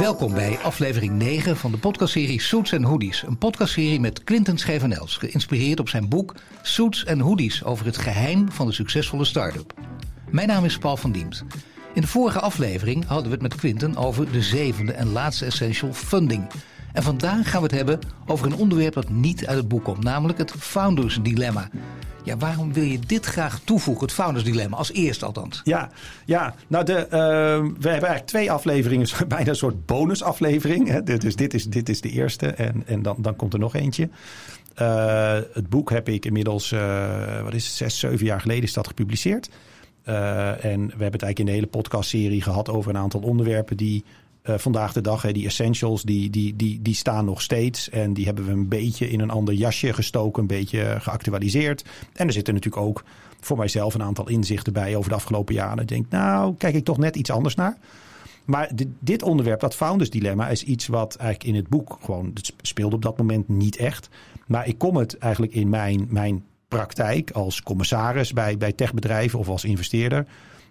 Welkom bij aflevering 9 van de podcastserie Suits and Hoodies. Een podcastserie met Quinten Schevenels, geïnspireerd op zijn boek Suits and Hoodies over het geheim van de succesvolle start-up. Mijn naam is Paul van Diemt. In de vorige aflevering hadden we het met Quinten over de zevende en laatste essential funding. En vandaag gaan we het hebben over een onderwerp dat niet uit het boek komt, namelijk het founders dilemma. Ja, waarom wil je dit graag toevoegen, het founders dilemma, als eerste althans? Ja, ja nou de, uh, we hebben eigenlijk twee afleveringen, bijna een soort bonusaflevering. Hè? Dus dit is, dit is de eerste en, en dan, dan komt er nog eentje. Uh, het boek heb ik inmiddels, uh, wat is het, zes, zeven jaar geleden is dat gepubliceerd. En we hebben het eigenlijk in de hele podcastserie gehad over een aantal onderwerpen die uh, vandaag de dag, hè, die essentials, die, die, die, die staan nog steeds. En die hebben we een beetje in een ander jasje gestoken, een beetje geactualiseerd. En er zitten natuurlijk ook voor mijzelf een aantal inzichten bij over de afgelopen jaren. Ik denk, nou, kijk ik toch net iets anders naar. Maar dit, dit onderwerp, dat founders dilemma, is iets wat eigenlijk in het boek gewoon, het speelde op dat moment niet echt. Maar ik kom het eigenlijk in mijn, mijn praktijk als commissaris bij, bij techbedrijven of als investeerder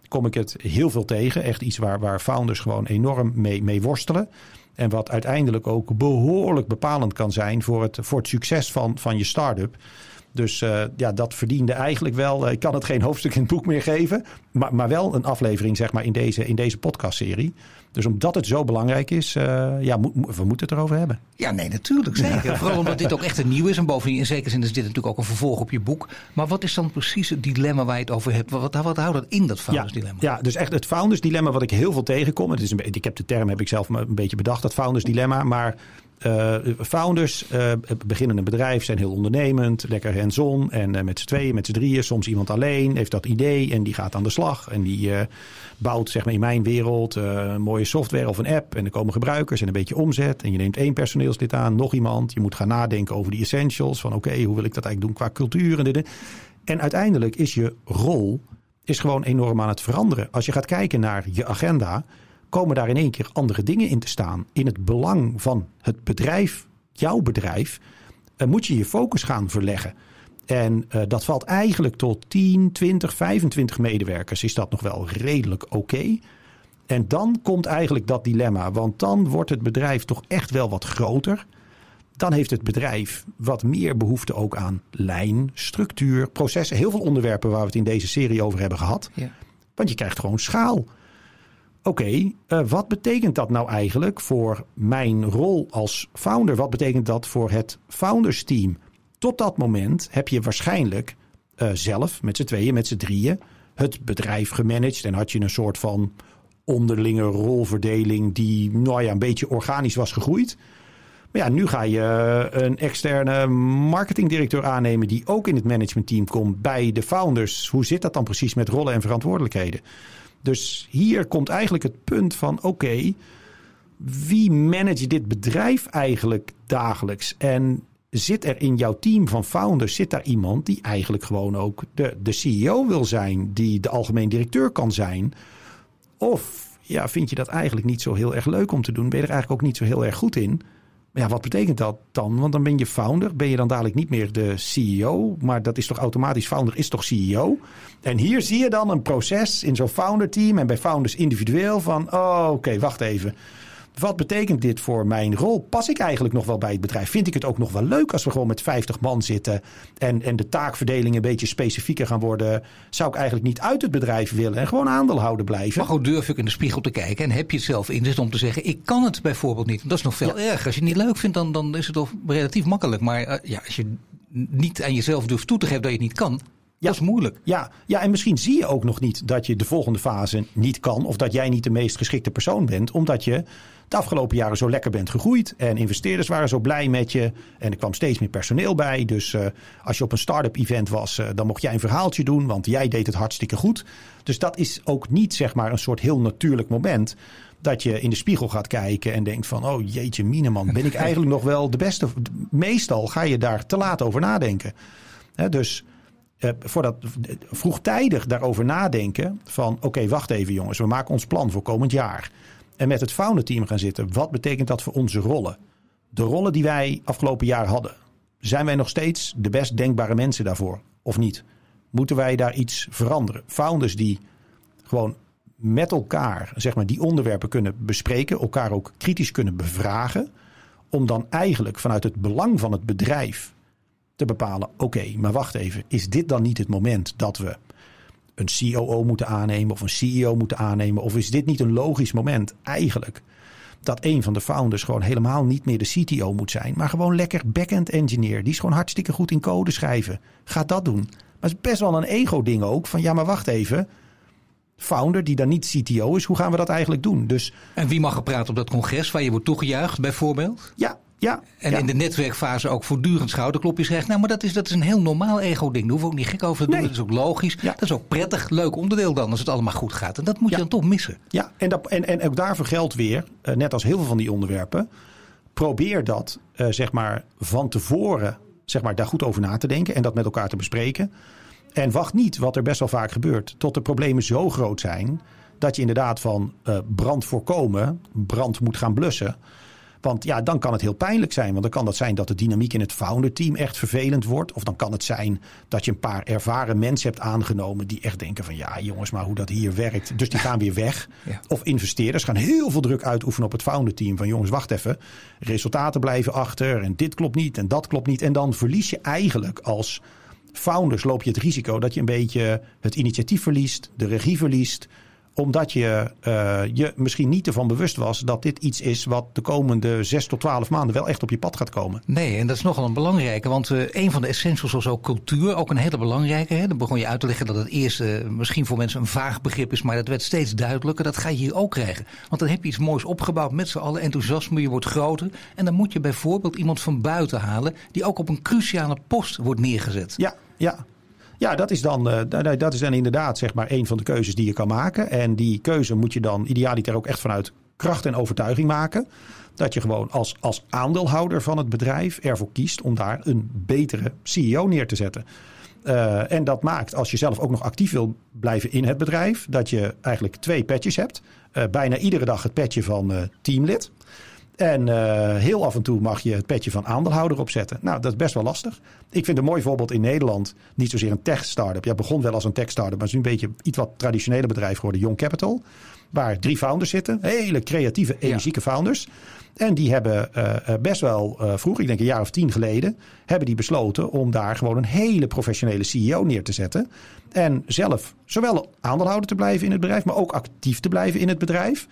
kom ik het heel veel tegen. Echt iets waar, waar founders gewoon enorm mee, mee worstelen. En wat uiteindelijk ook behoorlijk bepalend kan zijn voor het, voor het succes van, van je start-up. Dus uh, ja, dat verdiende eigenlijk wel. Uh, ik kan het geen hoofdstuk in het boek meer geven. Maar, maar wel een aflevering zeg maar, in deze, in deze podcastserie. Dus omdat het zo belangrijk is, uh, ja, mo we moeten het erover hebben. Ja, nee, natuurlijk. Zeker. Vooral omdat dit ook echt een nieuw is. En bovendien, in zekere zin is dit natuurlijk ook een vervolg op je boek. Maar wat is dan precies het dilemma waar je het over hebt? Wat, wat houdt dat in, dat founders dilemma? Ja, ja, dus echt het founders dilemma wat ik heel veel tegenkom. Het is een, ik heb de term, heb ik zelf een beetje bedacht, dat founders dilemma. Maar uh, founders uh, beginnen een bedrijf, zijn heel ondernemend, lekker hands-on. En uh, met z'n tweeën, met z'n drieën, soms iemand alleen, heeft dat idee en die gaat aan de slag. En die bouwt, zeg maar in mijn wereld, een mooie software of een app. En er komen gebruikers en een beetje omzet. En je neemt één personeelslid aan, nog iemand. Je moet gaan nadenken over die essentials. Van oké, hoe wil ik dat eigenlijk doen qua cultuur en dit. En uiteindelijk is je rol is gewoon enorm aan het veranderen. Als je gaat kijken naar je agenda komen daar in één keer andere dingen in te staan. In het belang van het bedrijf, jouw bedrijf, uh, moet je je focus gaan verleggen. En uh, dat valt eigenlijk tot 10, 20, 25 medewerkers. Is dat nog wel redelijk oké? Okay? En dan komt eigenlijk dat dilemma. Want dan wordt het bedrijf toch echt wel wat groter. Dan heeft het bedrijf wat meer behoefte ook aan lijn, structuur, processen. Heel veel onderwerpen waar we het in deze serie over hebben gehad. Ja. Want je krijgt gewoon schaal. Oké, uh, wat betekent dat nou eigenlijk voor mijn rol als founder? Wat betekent dat voor het founders team? Tot dat moment heb je waarschijnlijk uh, zelf met z'n tweeën, met z'n drieën, het bedrijf gemanaged. En had je een soort van onderlinge rolverdeling die nou ja, een beetje organisch was gegroeid. Maar ja, nu ga je een externe marketingdirecteur aannemen die ook in het managementteam komt bij de founders. Hoe zit dat dan precies met rollen en verantwoordelijkheden? Dus hier komt eigenlijk het punt van: oké, wie manage dit bedrijf eigenlijk dagelijks? En zit er in jouw team van founders, zit daar iemand die eigenlijk gewoon ook de, de CEO wil zijn, die de algemeen directeur kan zijn? Of ja, vind je dat eigenlijk niet zo heel erg leuk om te doen? Ben je er eigenlijk ook niet zo heel erg goed in? Ja, wat betekent dat dan? Want dan ben je founder. Ben je dan dadelijk niet meer de CEO. Maar dat is toch automatisch, founder is toch CEO? En hier zie je dan een proces in zo'n founder team en bij founders individueel van... Oh, oké, wacht even. Wat betekent dit voor mijn rol? Pas ik eigenlijk nog wel bij het bedrijf? Vind ik het ook nog wel leuk als we gewoon met 50 man zitten en, en de taakverdeling een beetje specifieker gaan worden? Zou ik eigenlijk niet uit het bedrijf willen en gewoon aandeelhouder blijven? Maar ook durf ik in de spiegel te kijken en heb je het zelf inzicht om te zeggen: ik kan het bijvoorbeeld niet. Dat is nog veel ja. erger. Als je het niet leuk vindt, dan, dan is het toch relatief makkelijk. Maar uh, ja, als je niet aan jezelf durft toe te geven dat je het niet kan, ja. Dat is moeilijk. Ja, ja, en misschien zie je ook nog niet dat je de volgende fase niet kan. Of dat jij niet de meest geschikte persoon bent. Omdat je de afgelopen jaren zo lekker bent gegroeid. En investeerders waren zo blij met je. En er kwam steeds meer personeel bij. Dus uh, als je op een start-up event was, uh, dan mocht jij een verhaaltje doen. Want jij deed het hartstikke goed. Dus dat is ook niet zeg maar een soort heel natuurlijk moment. Dat je in de spiegel gaat kijken en denkt van... oh jeetje mineman, ben ik eigenlijk nog wel de beste? Meestal ga je daar te laat over nadenken. He, dus... Voor dat vroegtijdig daarover nadenken van oké, okay, wacht even jongens, we maken ons plan voor komend jaar. En met het founder team gaan zitten. Wat betekent dat voor onze rollen? De rollen die wij afgelopen jaar hadden. Zijn wij nog steeds de best denkbare mensen daarvoor? Of niet? Moeten wij daar iets veranderen? Founders die gewoon met elkaar zeg maar, die onderwerpen kunnen bespreken, elkaar ook kritisch kunnen bevragen, om dan eigenlijk vanuit het belang van het bedrijf te bepalen: oké, maar wacht even, is dit dan niet het moment dat we een COO moeten aannemen of een CEO moeten aannemen? Of is dit niet een logisch moment eigenlijk dat een van de founders gewoon helemaal niet meer de CTO moet zijn, maar gewoon lekker back-end engineer? Die is gewoon hartstikke goed in code schrijven. Ga dat doen. Maar het is best wel een ego-ding ook. Van ja, maar wacht even. Founder die dan niet CTO is, hoe gaan we dat eigenlijk doen? Dus, en wie mag er praten op dat congres waar je wordt toegejuicht, bijvoorbeeld? Ja, ja, en in de netwerkfase ook voortdurend schouderklopjes krijgt. Nou, maar dat is, dat is een heel normaal ego-ding. Daar hoeven we ook niet gek over te doen. Dat is ook logisch. Ja. Dat is ook prettig, leuk onderdeel dan, als het allemaal goed gaat. En dat moet je dan toch missen. Ja, en, dat, en, en ook daarvoor geldt weer, uh, net als heel veel van die onderwerpen. Probeer dat, uh, zeg maar, van tevoren, zeg maar, daar goed over na te denken. En dat met elkaar te bespreken. En wacht niet, wat er best wel vaak gebeurt, tot de problemen zo groot zijn. Dat je inderdaad van uh, brand voorkomen, brand moet gaan blussen. Want ja, dan kan het heel pijnlijk zijn. Want dan kan het zijn dat de dynamiek in het founder-team echt vervelend wordt. Of dan kan het zijn dat je een paar ervaren mensen hebt aangenomen. die echt denken: van ja, jongens, maar hoe dat hier werkt. Dus die gaan weer weg. Ja. Of investeerders gaan heel veel druk uitoefenen op het founder-team. Van jongens, wacht even. Resultaten blijven achter. En dit klopt niet en dat klopt niet. En dan verlies je eigenlijk als founders loop je het risico dat je een beetje het initiatief verliest, de regie verliest omdat je uh, je misschien niet ervan bewust was dat dit iets is wat de komende zes tot twaalf maanden wel echt op je pad gaat komen. Nee, en dat is nogal een belangrijke. Want uh, een van de essentials was ook cultuur. Ook een hele belangrijke. Hè? Dan begon je uit te leggen dat het eerst uh, misschien voor mensen een vaag begrip is. Maar dat werd steeds duidelijker. Dat ga je hier ook krijgen. Want dan heb je iets moois opgebouwd met z'n allen. Enthousiasme, je wordt groter. En dan moet je bijvoorbeeld iemand van buiten halen. Die ook op een cruciale post wordt neergezet. Ja, ja. Ja, dat is, dan, uh, dat is dan inderdaad zeg maar een van de keuzes die je kan maken. En die keuze moet je dan idealiter ook echt vanuit kracht en overtuiging maken. Dat je gewoon als, als aandeelhouder van het bedrijf ervoor kiest om daar een betere CEO neer te zetten. Uh, en dat maakt, als je zelf ook nog actief wil blijven in het bedrijf, dat je eigenlijk twee petjes hebt. Uh, bijna iedere dag het petje van teamlid. En uh, heel af en toe mag je het petje van aandeelhouder opzetten. Nou, dat is best wel lastig. Ik vind een mooi voorbeeld in Nederland. Niet zozeer een tech-startup. Ja, begon wel als een tech-startup. Maar het is een beetje iets wat traditionele bedrijf geworden. Young Capital. Waar drie founders zitten. Hele creatieve, energieke ja. founders. En die hebben uh, best wel uh, vroeg, ik denk een jaar of tien geleden, hebben die besloten om daar gewoon een hele professionele CEO neer te zetten. En zelf zowel aandeelhouder te blijven in het bedrijf, maar ook actief te blijven in het bedrijf.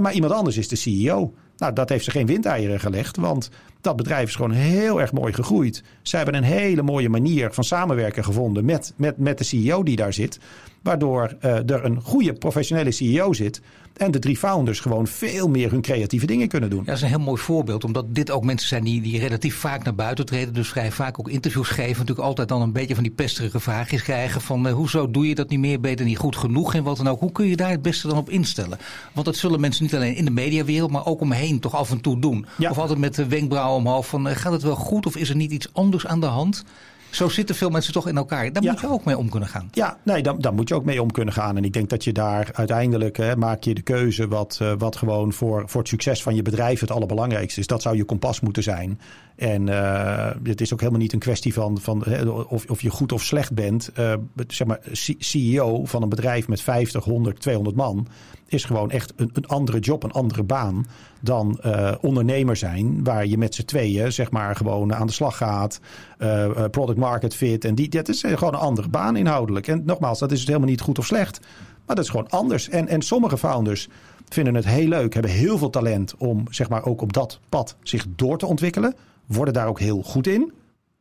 Maar iemand anders is de CEO. Nou, dat heeft ze geen windeieren gelegd, want dat bedrijf is gewoon heel erg mooi gegroeid. Ze hebben een hele mooie manier van samenwerken gevonden met, met, met de CEO die daar zit. Waardoor uh, er een goede professionele CEO zit. En de drie founders gewoon veel meer hun creatieve dingen kunnen doen. Ja, dat is een heel mooi voorbeeld. Omdat dit ook mensen zijn die, die relatief vaak naar buiten treden. Dus vrij vaak ook interviews geven. Natuurlijk altijd dan een beetje van die pesterige vraagjes krijgen. Van uh, hoezo doe je dat niet meer? Beter niet goed genoeg? En wat dan ook. Hoe kun je daar het beste dan op instellen? Want dat zullen mensen niet alleen in de mediawereld. Maar ook omheen toch af en toe doen. Ja. Of altijd met de wenkbrauwen omhoog. Van uh, gaat het wel goed? Of is er niet iets anders aan de hand? Zo zitten veel mensen toch in elkaar. Daar ja. moet je ook mee om kunnen gaan. Ja, nee, daar, daar moet je ook mee om kunnen gaan. En ik denk dat je daar uiteindelijk hè, maak je de keuze wat, uh, wat gewoon voor, voor het succes van je bedrijf het allerbelangrijkste is. Dat zou je kompas moeten zijn. En uh, het is ook helemaal niet een kwestie van, van hè, of, of je goed of slecht bent. Uh, zeg maar, CEO van een bedrijf met 50, 100, 200 man is gewoon echt een, een andere job, een andere baan dan uh, ondernemer zijn. Waar je met z'n tweeën zeg maar gewoon aan de slag gaat. Uh, product market fit. En die, dat is gewoon een andere baan inhoudelijk. En nogmaals, dat is dus helemaal niet goed of slecht. Maar dat is gewoon anders. En, en sommige founders vinden het heel leuk. Hebben heel veel talent om zeg maar ook op dat pad zich door te ontwikkelen. Worden daar ook heel goed in.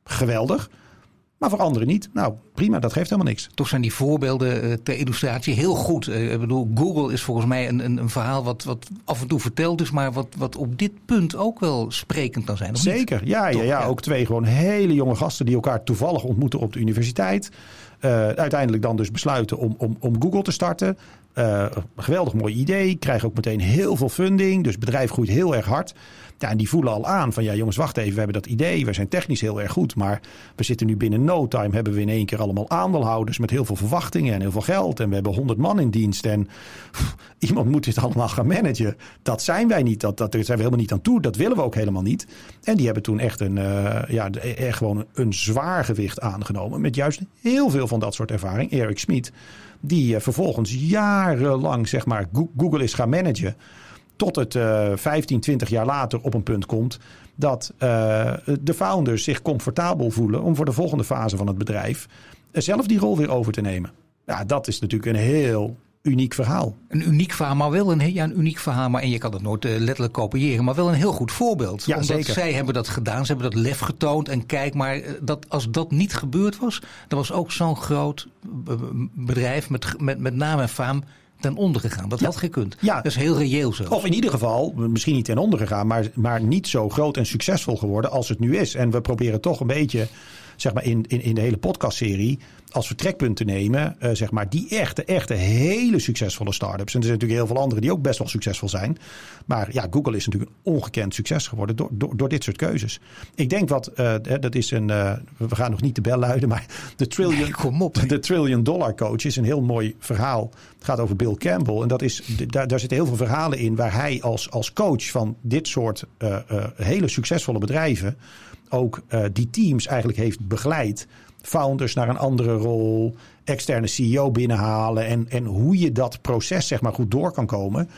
Geweldig. Maar voor anderen niet. Nou, prima, dat geeft helemaal niks. Toch zijn die voorbeelden uh, ter illustratie heel goed. Uh, ik bedoel, Google is volgens mij een, een, een, verhaal wat, wat af en toe verteld is, maar wat, wat op dit punt ook wel sprekend kan zijn. Zeker, ja, ja, ja, ook twee gewoon hele jonge gasten die elkaar toevallig ontmoeten op de universiteit. Uh, uiteindelijk dan dus besluiten om, om, om Google te starten. Uh, geweldig mooi idee. Krijgen ook meteen heel veel funding. Dus het bedrijf groeit heel erg hard. Ja, en die voelen al aan van ja jongens, wacht even. We hebben dat idee. We zijn technisch heel erg goed. Maar we zitten nu binnen no time. Hebben we in één keer allemaal aandeelhouders met heel veel verwachtingen en heel veel geld. En we hebben honderd man in dienst. En iemand moet dit allemaal gaan managen. Dat zijn wij niet. Dat, dat daar zijn we helemaal niet aan toe. Dat willen we ook helemaal niet. En die hebben toen echt een, uh, ja, echt gewoon een zwaar gewicht aangenomen. Met juist heel veel van dat soort ervaring. Eric Schmid, die vervolgens jarenlang zeg maar, Google is gaan managen. Tot het 15, 20 jaar later op een punt komt dat de founders zich comfortabel voelen om voor de volgende fase van het bedrijf zelf die rol weer over te nemen. Ja, dat is natuurlijk een heel uniek verhaal. Een uniek verhaal, maar wel een, ja, een uniek verhaal. Maar, en je kan het nooit uh, letterlijk kopiëren, maar wel een heel goed voorbeeld. Ja, Omdat zeker. zij hebben dat gedaan, ze hebben dat lef getoond. En kijk maar, eh, dat, als dat niet gebeurd was, dan was ook zo'n groot bedrijf met, met, met naam en faam ten onder gegaan. Dat ja. had gekund. Ja. Dat is heel reëel zo. Of in ieder geval, misschien niet ten onder gegaan, maar, maar niet zo groot en succesvol geworden als het nu is. En we proberen toch een beetje, zeg maar in, in, in de hele podcastserie, als vertrekpunt te nemen, uh, zeg maar, die echte, echte hele succesvolle start-ups. En er zijn natuurlijk heel veel andere die ook best wel succesvol zijn. Maar ja, Google is natuurlijk een ongekend succes geworden door, door, door dit soort keuzes. Ik denk wat, uh, dat is een, uh, we gaan nog niet de bel luiden, maar de trillion, nee, kom op, de trillion dollar coach is een heel mooi verhaal. Het gaat over Bill Campbell. En dat is, daar, daar zitten heel veel verhalen in waar hij als, als coach van dit soort hele succesvolle bedrijven ook die teams eigenlijk heeft begeleid founders naar een andere rol, externe CEO binnenhalen en, en hoe je dat proces zeg maar goed door kan komen.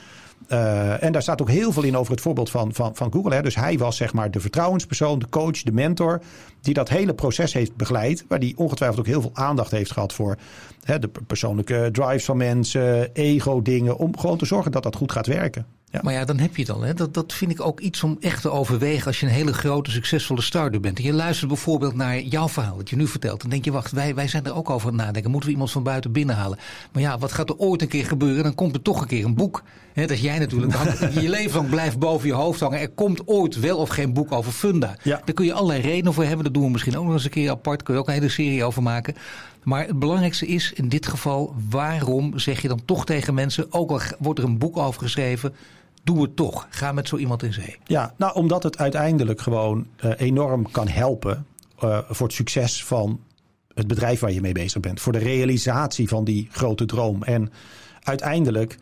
Uh, en daar staat ook heel veel in over het voorbeeld van, van, van Google. Hè. Dus hij was zeg maar de vertrouwenspersoon, de coach, de mentor. Die dat hele proces heeft begeleid. Waar die ongetwijfeld ook heel veel aandacht heeft gehad voor hè, de persoonlijke drives van mensen, ego-dingen. Om gewoon te zorgen dat dat goed gaat werken. Ja. Maar ja, dan heb je het al. Hè? Dat, dat vind ik ook iets om echt te overwegen als je een hele grote, succesvolle start-up bent. En je luistert bijvoorbeeld naar jouw verhaal, dat je nu vertelt. Dan denk je, wacht, wij, wij zijn er ook over aan het nadenken. Moeten we iemand van buiten binnenhalen? Maar ja, wat gaat er ooit een keer gebeuren? Dan komt er toch een keer een boek. Hè, dat jij natuurlijk je leven lang blijft boven je hoofd hangen. Er komt ooit wel of geen boek over Funda. Ja. Daar kun je allerlei redenen voor hebben. Dat doen we misschien ook nog eens een keer apart. Kun je ook een hele serie over maken. Maar het belangrijkste is in dit geval, waarom zeg je dan toch tegen mensen, ook al wordt er een boek over geschreven, doe het toch. Ga met zo iemand in zee. Ja, nou omdat het uiteindelijk gewoon uh, enorm kan helpen uh, voor het succes van het bedrijf waar je mee bezig bent. Voor de realisatie van die grote droom. En uiteindelijk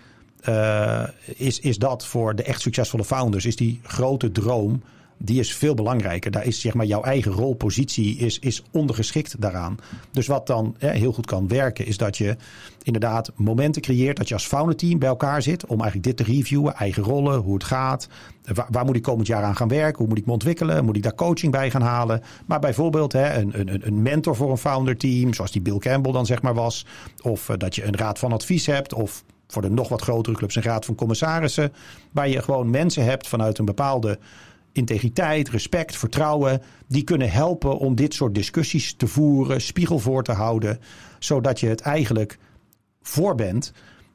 uh, is, is dat voor de echt succesvolle founders, is die grote droom die is veel belangrijker. Daar is zeg maar jouw eigen rolpositie is, is ondergeschikt daaraan. Dus wat dan hè, heel goed kan werken, is dat je inderdaad momenten creëert dat je als founder team bij elkaar zit om eigenlijk dit te reviewen, eigen rollen, hoe het gaat, waar, moet ik komend jaar aan gaan werken, hoe moet ik me ontwikkelen, moet ik daar coaching bij gaan halen. Maar bijvoorbeeld hè, een, een, een mentor voor een founder team, zoals die Bill Campbell dan zeg maar was, of uh, dat je een raad van advies hebt, of voor de nog wat grotere clubs een raad van commissarissen, waar je gewoon mensen hebt vanuit een bepaalde integriteit, respect, vertrouwen. Die kunnen helpen om dit soort discussies te voeren, spiegel voor te houden. Zodat je het eigenlijk voor bent.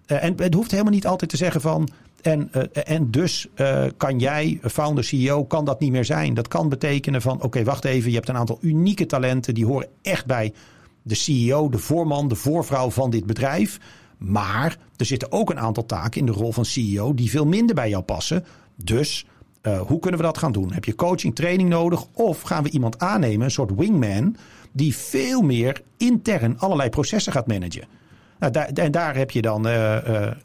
Uh, en het hoeft helemaal niet altijd te zeggen van. En, uh, en dus uh, kan jij, founder, CEO, kan dat niet meer zijn. Dat kan betekenen van, oké, wacht even. Je hebt een aantal unieke talenten. Die horen echt bij de CEO, de voorman, de voorvrouw van dit bedrijf. Maar er zitten ook een aantal taken in de rol van CEO die veel minder bij jou passen. Dus uh, hoe kunnen we dat gaan doen? Heb je coaching, training nodig? Of gaan we iemand aannemen, een soort wingman, die veel meer intern allerlei processen gaat managen? Nou, daar, en daar heb je dan, uh, uh,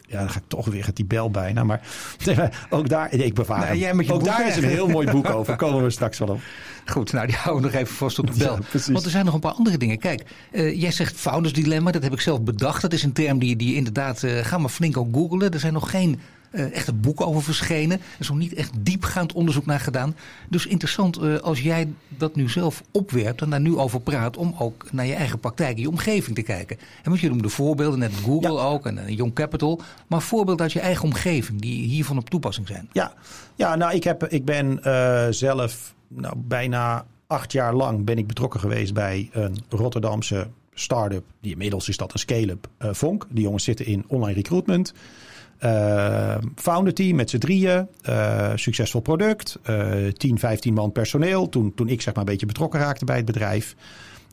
ja, dan ga ik toch weer gaat die bel bijna, maar ook daar, ik bewaar nou, jij met je ook daar is een heel mooi boek over, komen we straks wel op. Goed, nou die houden we nog even vast op de bel. Ja, Want er zijn nog een paar andere dingen. Kijk, uh, jij zegt founders dilemma, dat heb ik zelf bedacht. Dat is een term die, die inderdaad, ga maar flink ook googlen. Er zijn nog geen uh, echt een boek over verschenen. Er is nog niet echt diepgaand onderzoek naar gedaan. Dus interessant uh, als jij dat nu zelf opwerpt en daar nu over praat... om ook naar je eigen praktijk, je omgeving te kijken. En want je noemde voorbeelden, net Google ja. ook en uh, Young Capital. Maar voorbeelden uit je eigen omgeving die hiervan op toepassing zijn. Ja, ja nou ik, heb, ik ben uh, zelf nou, bijna acht jaar lang ben ik betrokken geweest bij een Rotterdamse start-up. Die inmiddels is dat een scale-up, Vonk. Die jongens zitten in online recruitment... Uh, founder team met z'n drieën. Uh, succesvol product. Uh, 10, 15 man personeel. Toen, toen ik zeg maar een beetje betrokken raakte bij het bedrijf.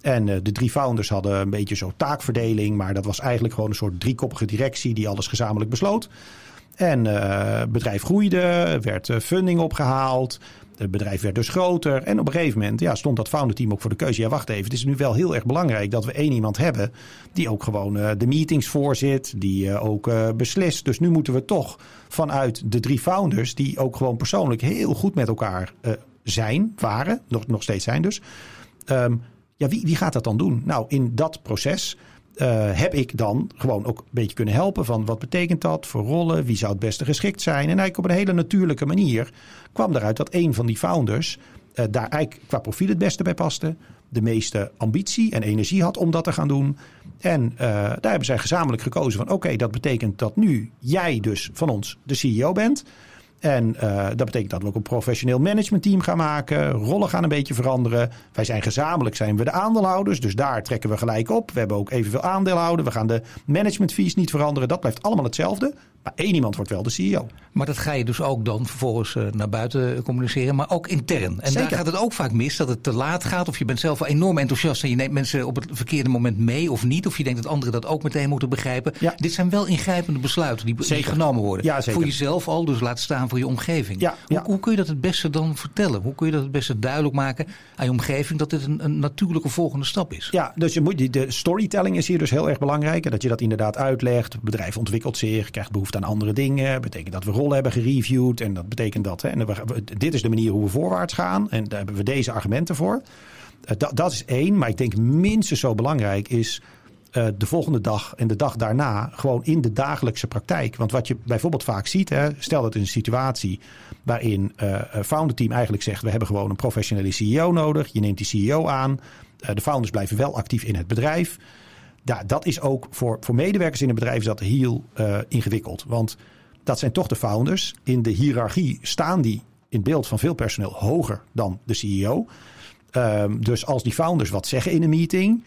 En de drie founders hadden een beetje zo taakverdeling. Maar dat was eigenlijk gewoon een soort driekoppige directie die alles gezamenlijk besloot. En het bedrijf groeide, werd funding opgehaald. Het bedrijf werd dus groter. En op een gegeven moment ja, stond dat founderteam ook voor de keuze. Ja, wacht even. Het is nu wel heel erg belangrijk dat we één iemand hebben. die ook gewoon uh, de meetings voorzit. Die uh, ook uh, beslist. Dus nu moeten we toch vanuit de drie founders. die ook gewoon persoonlijk heel goed met elkaar zijn, waren. Nog, nog steeds zijn dus. Um, Ja, wie, wie gaat dat dan doen? Nou, in dat proces uh, heb ik dan gewoon ook een beetje kunnen helpen van wat betekent dat voor rollen, wie zou het beste geschikt zijn. En eigenlijk op een hele natuurlijke manier kwam eruit dat een van die founders uh, daar eigenlijk qua profiel het beste bij paste, de meeste ambitie en energie had om dat te gaan doen. En uh, daar hebben zij gezamenlijk gekozen van oké, dat betekent dat nu jij dus van ons de CEO bent. En uh, dat betekent dat we ook een professioneel managementteam gaan maken. Rollen gaan een beetje veranderen. Wij zijn gezamenlijk zijn we de aandeelhouders. Dus daar trekken we gelijk op. We hebben ook evenveel aandeelhouden. We gaan de managementfees niet veranderen. Dat blijft allemaal hetzelfde. Maar één iemand wordt wel de CEO. Maar dat ga je dus ook dan vervolgens uh, naar buiten communiceren, maar ook intern. En Zeker. daar gaat het ook vaak mis, dat het te laat gaat. Of je bent zelf wel enorm enthousiast en je neemt mensen op het verkeerde moment mee of niet. Of je denkt dat anderen dat ook meteen moeten begrijpen. Ja. Dit zijn wel ingrijpende besluiten die, die genomen worden. Ja, voor jezelf al, dus laat staan voor je omgeving. Ja, hoe, hoe, kun je dat het beste dan vertellen? Hoe kun je dat het beste duidelijk maken aan je omgeving dat dit een, een natuurlijke volgende stap is? Ja, dus je moet, de storytelling is hier dus heel erg belangrijk. Dat je dat inderdaad uitlegt. Het bedrijf ontwikkelt zich, krijgt behoefte aan andere dingen. Betekent dat we rollen hebben gereviewd. En dat betekent dat. Hè, en we, dit is de manier hoe we voorwaarts gaan. En daar hebben we deze argumenten voor. Uh, dat, dat is één. Maar ik denk minstens zo belangrijk is. Uh, de volgende dag en de dag daarna gewoon in de dagelijkse praktijk. Want wat je bijvoorbeeld vaak ziet, hè, stel dat in een situatie waarin uh, founder team eigenlijk zegt: we hebben gewoon een professionele CEO nodig. Je neemt die CEO aan. de founders blijven wel actief in het bedrijf. Ja, dat is ook voor, voor medewerkers in een bedrijf is dat heel ingewikkeld. Want dat zijn toch de founders. In de hiërarchie staan die in beeld van veel personeel hoger dan de CEO. Um, dus als die founders wat zeggen in een meeting,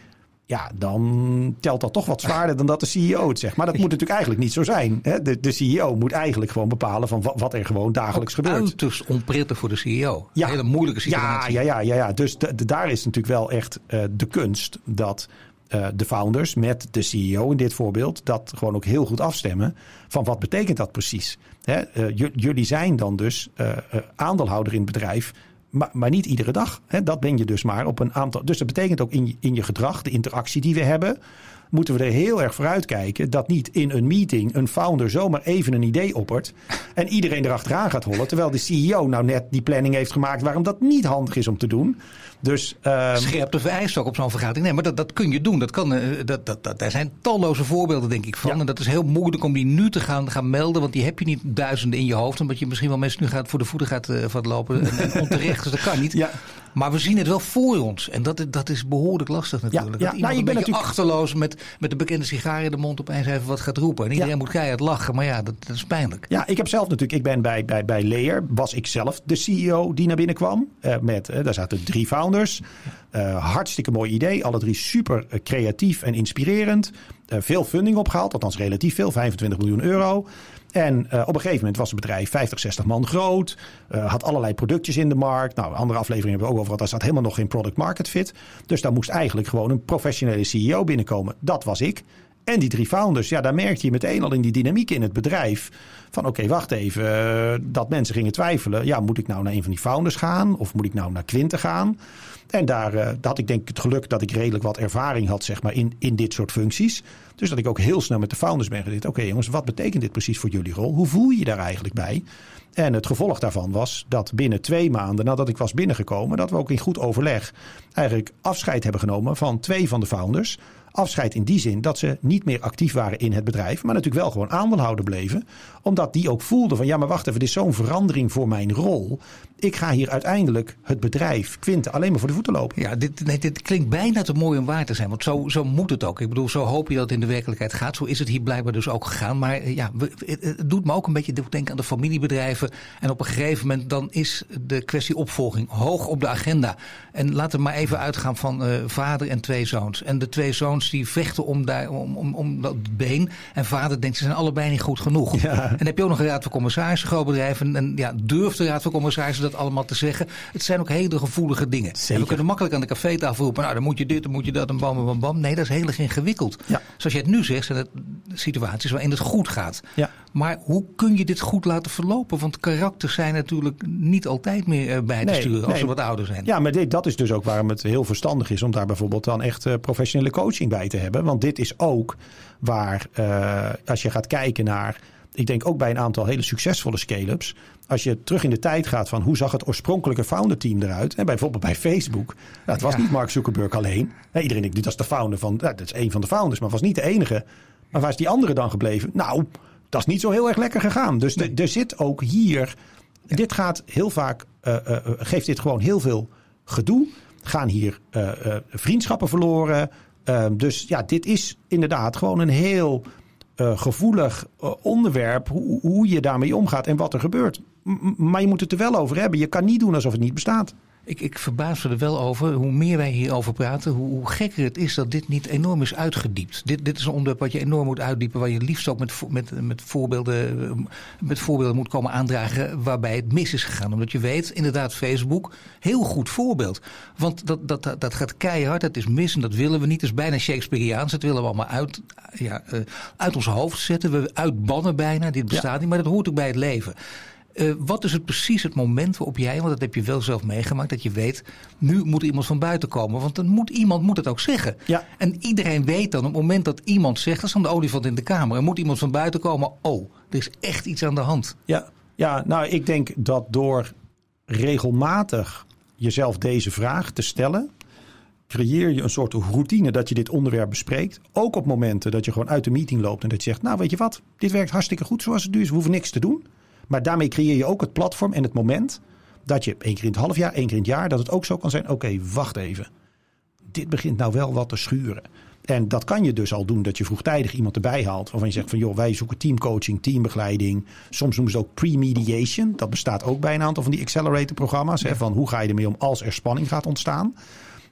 ja, dan telt dat toch wat zwaarder dan dat de CEO het zegt. Maar dat moet natuurlijk eigenlijk niet zo zijn. Hè? De, de CEO moet eigenlijk gewoon bepalen van wat, er gewoon dagelijks Ook gebeurt. Uiterst onprettig voor de CEO. Ja. Een hele moeilijke situatie. Ja, ja, ja, ja, ja. dus de, de, daar is natuurlijk wel echt uh, de kunst dat uh, de founders met de CEO in dit voorbeeld dat gewoon ook heel goed afstemmen van wat betekent dat precies. Hè, uh, jullie zijn dan dus uh, aandeelhouder in het bedrijf, maar, maar niet iedere dag. Hè, dat ben je dus maar op een aantal. Dus dat betekent ook in, in je gedrag, de interactie die we hebben, moeten we er heel erg voor uitkijken dat niet in een meeting een founder zomaar even een idee oppert en iedereen erachteraan gaat hollen, terwijl de CEO nou net die planning heeft gemaakt waarom dat niet handig is om te doen. Dus, uh, Scherp de vereist ook op zo'n vergadering. Nee, maar dat, dat kun je doen. Dat kan, uh, dat, dat, dat, daar zijn talloze voorbeelden, denk ik, van. Ja. En dat is heel moeilijk om die nu te gaan, gaan melden. Want die heb je niet duizenden in je hoofd. Omdat je misschien wel mensen nu gaat voor de voeten gaat, uh, lopen. En, en onterecht, dus dat kan niet. Ja. Maar we zien het wel voor ons. En dat, dat is behoorlijk lastig natuurlijk. Ja, ja. nou, ik ben natuurlijk achterloos met, met de bekende sigaar in de mond opeens even wat gaat roepen. En iedereen ja. moet keihard lachen. Maar ja, dat, dat, is pijnlijk. Ja, ik heb zelf natuurlijk, ik ben bij, bij, bij Leer, was ik zelf de CEO die naar binnen kwam. Uh, met, uh, daar zaten drie founders. Uh, hartstikke mooi idee. Alle drie super creatief en inspirerend. veel funding opgehaald, althans relatief veel, 25 miljoen euro. En uh, op een gegeven moment was het bedrijf 50, 60 man groot. Uh, had allerlei productjes in de markt. Nou, andere afleveringen hebben we ook over gehad. Daar zat helemaal nog geen product market fit. Dus daar moest eigenlijk gewoon een professionele CEO binnenkomen. Dat was ik. En die drie founders, ja, daar merkte je meteen al in die dynamiek in het bedrijf. Van oké, wacht even. Uh, dat mensen gingen twijfelen. Ja, moet ik nou naar een van die founders gaan? Of moet ik nou naar Quinte gaan? En daar, had ik denk ik het geluk dat ik redelijk wat ervaring had zeg maar, in, in dit soort functies. Dus dat ik ook heel snel met de founders ben gezeten. Oké jongens, wat betekent dit precies voor jullie rol? Hoe voel je je daar eigenlijk bij? En het gevolg daarvan was dat binnen twee maanden nadat ik was binnengekomen, dat we ook in goed overleg eigenlijk afscheid hebben genomen van twee van de founders. Afscheid in die zin dat ze niet meer actief waren in het bedrijf, maar natuurlijk wel gewoon aandeelhouder bleven. Omdat die ook voelden van ja, maar wacht even, dit is zo'n verandering voor mijn rol. Ik ga hier uiteindelijk het bedrijf, Quinte, alleen maar voor de voeten lopen. Ja, dit, dit klinkt bijna te mooi om waar te zijn. Want zo, zo moet het ook. Ik bedoel, zo hoop je dat in de werkelijkheid gaat. Zo is het hier blijkbaar dus ook gegaan. Maar eh, ja, het, het doet me ook een beetje denken aan de familiebedrijven. En op een gegeven moment dan is de kwestie opvolging hoog op de agenda. En laten we maar even uitgaan van uh, vader en twee zoons. En de twee zoons die vechten om, daar, om, om, om dat been. En vader denkt, ze zijn allebei niet goed genoeg. Ja. En dan heb je ook nog een raad van commissarissen, groot bedrijf. En, en ja, durft de raad van commissarissen dat allemaal te zeggen? Het zijn ook hele gevoelige dingen. Zeker. En we kunnen makkelijk aan de cafetafel roepen, nou dan moet je dit, dan moet je dat, en bam, bam, bam. Nee, dat is heel erg ingewikkeld. Ja. Zoals je het nu zegt, zijn het situaties waarin het goed gaat. Ja. Maar hoe kun je dit goed laten verlopen? Want karakters zijn natuurlijk niet altijd meer bij te nee, sturen als nee. ze wat ouder zijn. Ja, maar dit, dat is dus ook waarom het heel verstandig is om daar bijvoorbeeld dan echt uh, professionele coaching bij te hebben. Want dit is ook waar, uh, als je gaat kijken naar ik denk ook bij een aantal hele succesvolle scale-ups. Als je terug in de tijd gaat van hoe zag het oorspronkelijke founder team eruit. En bijvoorbeeld bij Facebook. Nou, het was niet Mark Zuckerberg alleen. iedereen denkt, dat is de founder van, dat is een van de founders, maar was niet de enige. Maar waar is die andere dan gebleven? Nou, dat is niet zo heel erg lekker gegaan. Dus er zit ook hier. Dit gaat heel vaak, uh, uh, geeft dit gewoon heel veel gedoe. Gaan hier uh, vriendschappen verloren. Ehm, dus ja, dit is inderdaad gewoon een heel gevoelig onderwerp. Hoe, hoe je daarmee omgaat en wat er gebeurt. maar je moet het er wel over hebben. Je kan niet doen alsof het niet bestaat. Ik, ik verbaas me er wel over. Hoe meer wij hierover praten, hoe, hoe, gekker het is dat dit niet enorm is uitgediept. Dit, dit is een onderwerp wat je enorm moet uitdiepen. Waar je liefst ook met, met, met, voorbeelden, met voorbeelden moet komen aandragen waarbij het mis is gegaan. Omdat je weet, inderdaad, Facebook, heel goed voorbeeld. Want dat, dat, dat, gaat keihard, dat is mis en dat willen we niet. Het is bijna Shakespeareaans. Dat willen we allemaal uit, ja, uh, uit ons hoofd zetten. We uitbannen bijna. Dit bestaat ja. niet, maar dat hoort ook bij het leven. Uh, wat is het precies het moment waarop jij, want dat heb je wel zelf meegemaakt, dat je weet, nu moet iemand van buiten komen. Want dan moet iemand moet het ook zeggen. Ja. En iedereen weet dan, op het moment dat iemand zegt, dat is dan de olifant in de kamer, er moet iemand van buiten komen, oh, er is echt iets aan de hand. Ja, ja nou ik denk dat door regelmatig jezelf deze vraag te stellen, creëer je een soort routine dat je dit onderwerp bespreekt. Ook op momenten dat je gewoon uit de meeting loopt en dat je zegt, nou weet je wat, dit werkt hartstikke goed zoals het nu is, we hoeven niks te doen. Maar daarmee creëer je ook het platform en het moment dat je één keer in het half jaar, één keer in het jaar, dat het ook zo kan zijn: oké, wacht even. Dit begint nou wel wat te schuren. En dat kan je dus al doen dat je vroegtijdig iemand erbij haalt. Waarvan je zegt van joh, wij zoeken teamcoaching, teambegeleiding. Soms noemen ze het ook pre-mediation. Dat bestaat ook bij een aantal van die accelerator programma's. Hè, van hoe ga je ermee om als er spanning gaat ontstaan.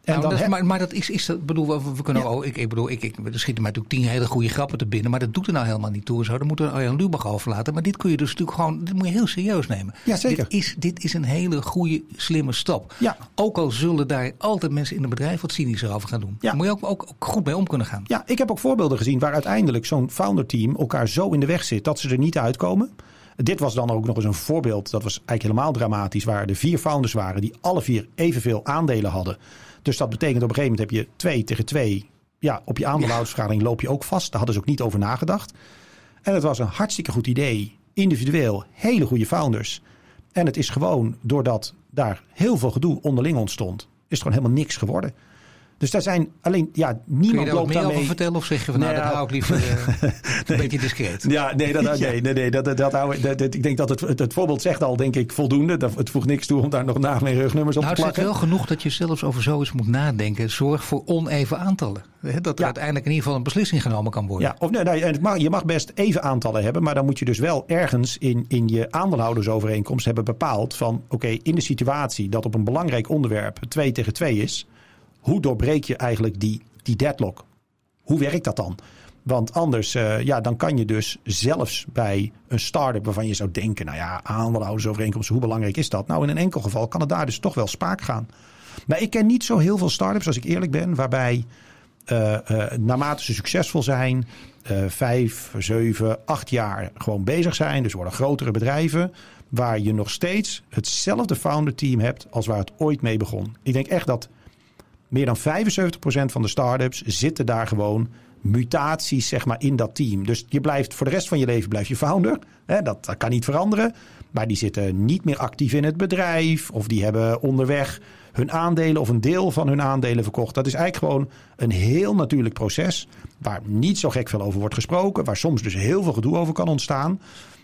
Nou, dan dat, maar, maar, dat is, is dat, bedoel, we, we kunnen ja. ook, ik, ik bedoel, ik, ik, er schieten mij natuurlijk tien hele goede grappen te binnen, maar dat doet er nou helemaal niet toe. Zo, dan moeten we Arjan Lubach overlaten. Maar dit kun je dus natuurlijk gewoon, dit moet je heel serieus nemen. Ja, zeker. Dit is, dit is een hele goede, slimme stap. Ja. Ook al zullen daar altijd mensen in het bedrijf wat cynischer over gaan doen. Ja. Daar moet je ook, ook, ook, goed mee om kunnen gaan. Ja, ik heb ook voorbeelden gezien waar uiteindelijk zo'n founder team elkaar zo in de weg zit dat ze er niet uitkomen. Dit was dan ook nog eens een voorbeeld, dat was eigenlijk helemaal dramatisch, waar er vier founders waren die alle vier evenveel aandelen hadden. Dus dat betekent op een gegeven moment heb je twee tegen twee. Ja, op je aandeelhoudersvergadering loop je ook vast. Daar hadden ze ook niet over nagedacht. En het was een hartstikke goed idee. Individueel, hele goede founders. En het is gewoon, doordat daar heel veel gedoe onderling ontstond, is het gewoon helemaal niks geworden. Dus daar zijn alleen, ja, niemand Kun je loopt daar daarmee. over vertellen of zeg je van nou, Nee, dat ja. hou ik liever uh, een beetje discreet. Ja, nee, dat, nee, nee, nee, dat, dat, hou- dat- dat- ik denk dat het, het, het voorbeeld zegt al, denk ik, voldoende. Dat, het voegt niks toe om daar nog namen en rugnummers op Nou, te het zegt plakken. wel genoeg dat je zelfs over zoiets moet nadenken. Zorg voor oneven aantallen. Dat er Ja. uiteindelijk in ieder geval een beslissing genomen kan worden. Ja, of nee, nee, het mag, je mag best even aantallen hebben, maar dan moet je dus wel ergens in, in je aandeelhoudersovereenkomst hebben bepaald van oké, in de situatie dat op een belangrijk onderwerp 2 tegen 2 is, hoe doorbreek je eigenlijk die, die deadlock? Hoe werkt dat dan? Want anders, eh, ja, dan kan je dus zelfs bij een start-up waarvan je zou denken, nou ja, aandeelhoudersovereenkomst, hoe belangrijk is dat? Nou, in een enkel geval kan het daar dus toch wel spaak gaan. Maar ik ken niet zo heel veel start-ups, als ik eerlijk ben, waarbij eh, eh, naarmate ze succesvol zijn, vijf, zeven, acht jaar gewoon bezig zijn. Dus worden grotere bedrijven. Waar je nog steeds hetzelfde founder team hebt als waar het ooit mee begon. Ik denk echt dat meer dan 75% van de start-ups zitten daar gewoon mutaties zeg maar, in dat team. Dus je blijft voor de rest van je leven blijf je founder. Hè, dat, kan niet veranderen. Maar die zitten niet meer actief in het bedrijf. Of die hebben onderweg hun aandelen of een deel van hun aandelen verkocht. Dat is eigenlijk gewoon een heel natuurlijk proces. Waar niet zo gek veel over wordt gesproken. Waar soms dus heel veel gedoe over kan ontstaan.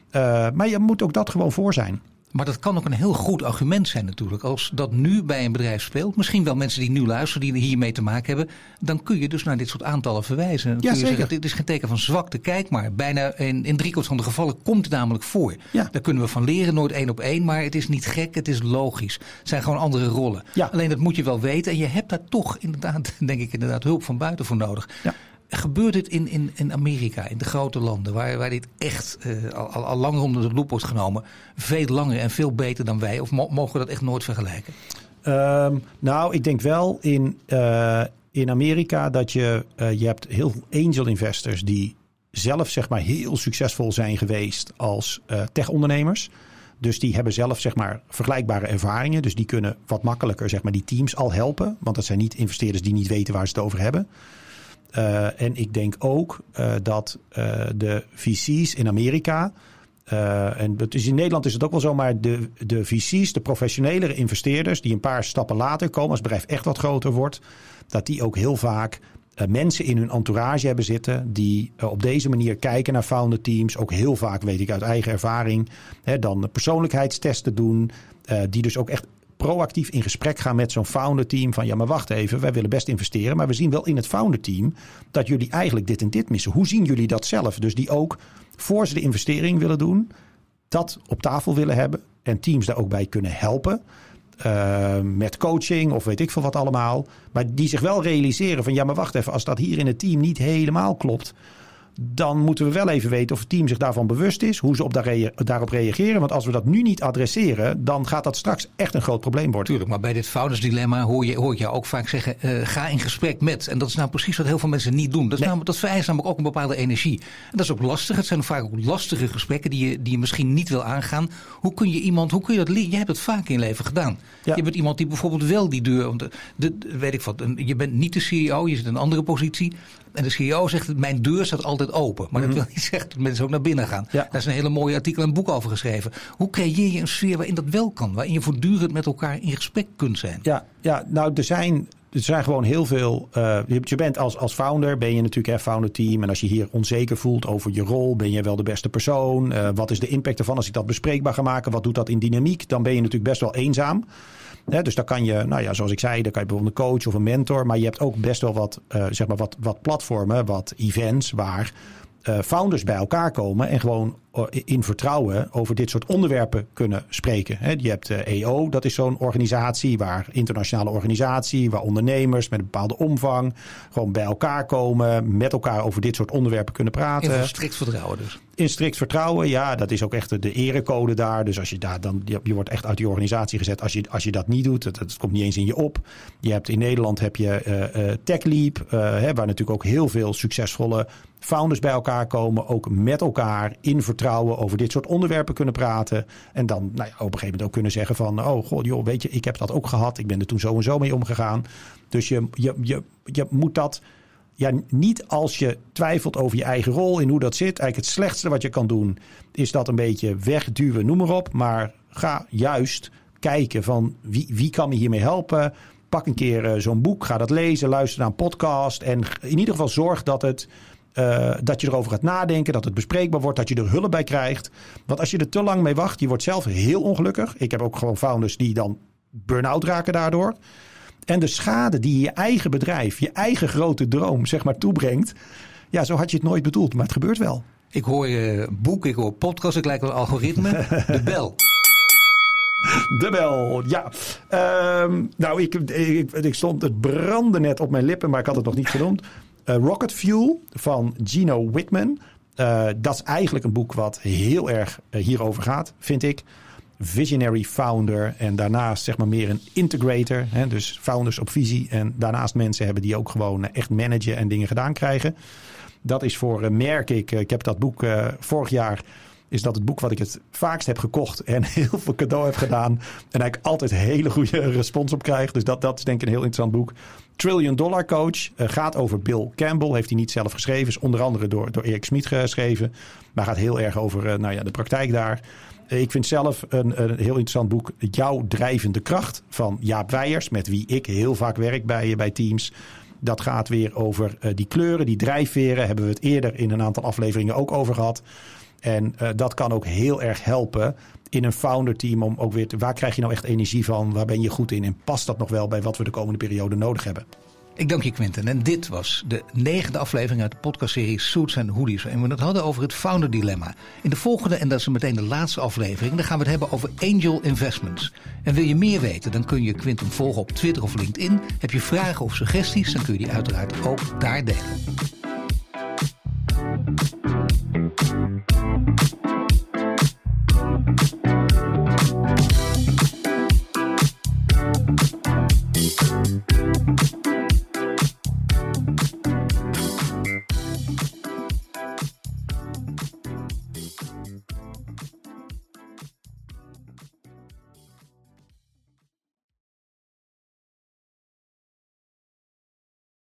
Eh, maar je moet ook dat gewoon voor zijn. Maar dat kan ook een heel goed argument zijn natuurlijk. Als dat nu bij een bedrijf speelt, misschien wel mensen die nu luisteren, die hiermee te maken hebben, dan kun je dus naar dit soort aantallen verwijzen. Dan kun je zeker. zeggen, dit is geen teken van zwakte. Kijk maar, bijna in, in driekwart van de gevallen komt het namelijk voor. Ja. Daar kunnen we van leren, nooit één op één, maar het is niet gek, het is logisch. Het zijn gewoon andere rollen. Ja. Alleen dat moet je wel weten en je hebt daar toch inderdaad, denk ik, inderdaad hulp van buiten voor nodig. Ja. Gebeurt dit in, in, in Amerika, in de grote landen, waar, waar dit echt eh, al, al, langer onder de loep wordt genomen, veel langer en veel beter dan wij? Of mo- mogen we dat echt nooit vergelijken? Ehm, nou, ik denk wel in, eh, in Amerika dat je, eh, je hebt heel veel angel investors die zelf zeg maar heel succesvol zijn geweest als tech-ondernemers. Dus die hebben zelf zeg maar vergelijkbare ervaringen. Dus die kunnen wat makkelijker zeg maar die teams al helpen. Want dat zijn niet investeerders die niet weten waar ze het over hebben. En ik denk ook dat de VC's in Amerika. en dus in Nederland is het ook wel zo, maar de, de VC's, de professionelere investeerders, die een paar stappen later komen, als het bedrijf echt wat groter wordt, dat die ook heel vaak mensen in hun entourage hebben zitten die op deze manier kijken naar founder teams. Ook heel vaak, weet ik uit eigen ervaring, hè, dan persoonlijkheidstesten doen. Die dus ook echt proactief in gesprek gaan met zo'n founder team. Van ja, maar wacht even, wij willen best investeren. Maar we zien wel in het founder team dat jullie eigenlijk dit en dit missen. Hoe zien jullie dat zelf? Dus die ook voor ze de investering willen doen, dat op tafel willen hebben. En teams daar ook bij kunnen helpen. Uh, met coaching of weet ik veel wat allemaal. Maar die zich wel realiseren van ja, maar wacht even, als dat hier in het team niet helemaal klopt dan moeten we wel even weten of het team zich daarvan bewust is, hoe ze op daar daarop reageren. Want als we dat nu niet adresseren, dan gaat dat straks echt een groot probleem worden. Tuurlijk, maar bij dit foudersdilemma hoor je, hoor je ook vaak zeggen: uh, ga in gesprek met. En dat is nou precies wat heel veel mensen niet doen. Dat, is nee. namelijk, dat vereist namelijk ook een bepaalde energie. En dat is ook lastig. Het zijn vaak ook lastige gesprekken die je, die je misschien niet wil aangaan. Hoe kun je iemand, hoe kun je dat leren? Je hebt het vaak in leven gedaan. Ja. Je bent iemand die bijvoorbeeld wel die deur, de, de, weet ik wat, je bent niet de CEO, je zit in een andere positie. En de CEO zegt, mijn deur staat altijd open. Maar dat wil niet zeggen dat mensen ook naar binnen gaan. Ja. Daar is een hele mooie artikel en boek over geschreven. Hoe creëer je een sfeer waarin dat wel kan? Waarin je voortdurend met elkaar in gesprek kunt zijn? Ja, ja nou er zijn... Er zijn gewoon heel veel. Uh, je bent als, als founder, ben je natuurlijk een founder team. En als je hier onzeker voelt over je rol, ben je wel de beste persoon. Uh, wat is de impact ervan als ik dat bespreekbaar ga maken? Wat doet dat in dynamiek? Dan ben je natuurlijk best wel eenzaam. He, dus dan kan je, nou ja, zoals ik zei, dan kan je bijvoorbeeld een coach of een mentor. Maar je hebt ook best wel wat, uh, zeg maar wat, wat platformen, wat events waar uh, founders bij elkaar komen en gewoon eh, in vertrouwen over dit soort onderwerpen kunnen spreken. Je hebt EO, dat is zo'n organisatie waar internationale organisatie, waar ondernemers met een bepaalde omvang gewoon bij elkaar komen, met elkaar over dit soort onderwerpen kunnen praten. In strikt vertrouwen dus. In strikt vertrouwen, ja, dat is ook echt de erecode daar. Dus als je daar dan, je, wordt echt uit die organisatie gezet als je, als je dat niet doet. Dat, dat komt niet eens in je op. Je hebt in Nederland heb je uh, TechLeap, uh, waar natuurlijk ook heel veel succesvolle founders bij elkaar komen, ook met elkaar in vertrouwen over dit soort onderwerpen kunnen praten. En dan nou ja, op een gegeven moment ook kunnen zeggen van, oh god, joh, weet je, ik heb dat ook gehad. Ik ben er toen zo en zo mee omgegaan. Dus je, je, je, je moet dat ja, niet als je twijfelt over je eigen rol in hoe dat zit. Eigenlijk het slechtste wat je kan doen is dat een beetje wegduwen, noem maar op. Maar ga juist kijken van wie, wie kan me hiermee helpen. Pak een keer uh, zo'n boek, ga dat lezen, luister naar een podcast. En in ieder geval zorg dat, het, uh, dat je erover gaat nadenken, dat het bespreekbaar wordt, dat je er hulp bij krijgt. Want als je er te lang mee wacht, je wordt zelf heel ongelukkig. Ik heb ook gewoon founders die dan burn-out raken daardoor. En de schade die je eigen bedrijf, je eigen grote droom, zeg maar, toebrengt. Ja, zo had je het nooit bedoeld, maar het gebeurt wel. Ik hoor je boek, ik hoor podcast, ik lijkt wel algoritme. De bel. De bel, ja. Um, nou, ik, ik, ik, stond, het brandde net op mijn lippen, maar ik had het nog niet genoemd. Uh, Rocket Fuel van Gino Wickman. Uh, dat is eigenlijk een boek wat heel erg uh, hierover gaat, vind ik visionary founder en daarnaast zeg maar meer een integrator. Hè, dus founders op visie en daarnaast mensen hebben die ook gewoon echt managen en dingen gedaan krijgen. Dat is voor, merk ik, ik heb dat boek vorig jaar, is dat het boek wat ik het vaakst heb gekocht en heel veel cadeau heb gedaan. En eigenlijk altijd hele goede respons op krijg. Dus dat, dat is denk ik een heel interessant boek. Trillion Dollar Coach gaat over Bill Campbell. Heeft hij niet zelf geschreven. Is onder andere door, door Erik Smit geschreven. Maar gaat heel erg over nou ja, de praktijk daar. Ik vind zelf een, een, heel interessant boek, Jouw drijvende kracht van Jaap Weijers, met wie ik heel vaak werk bij, bij teams. Dat gaat weer over die kleuren, die drijfveren. Hebben we het eerder in een aantal afleveringen ook over gehad. En dat kan ook heel erg helpen in een founder team om ook weer waar krijg je nou echt energie van? Waar ben je goed in? En past dat nog wel bij wat we de komende periode nodig hebben? Ik dank je, Quinten. En dit was de negende aflevering uit de podcastserie Suits en Hoodies. En we het hadden over het founder dilemma. In de volgende, en dat is meteen de laatste aflevering, dan gaan we het hebben over angel investments. En wil je meer weten, dan kun je Quinten volgen op Twitter of LinkedIn. Heb je vragen of suggesties, dan kun je die uiteraard ook daar delen.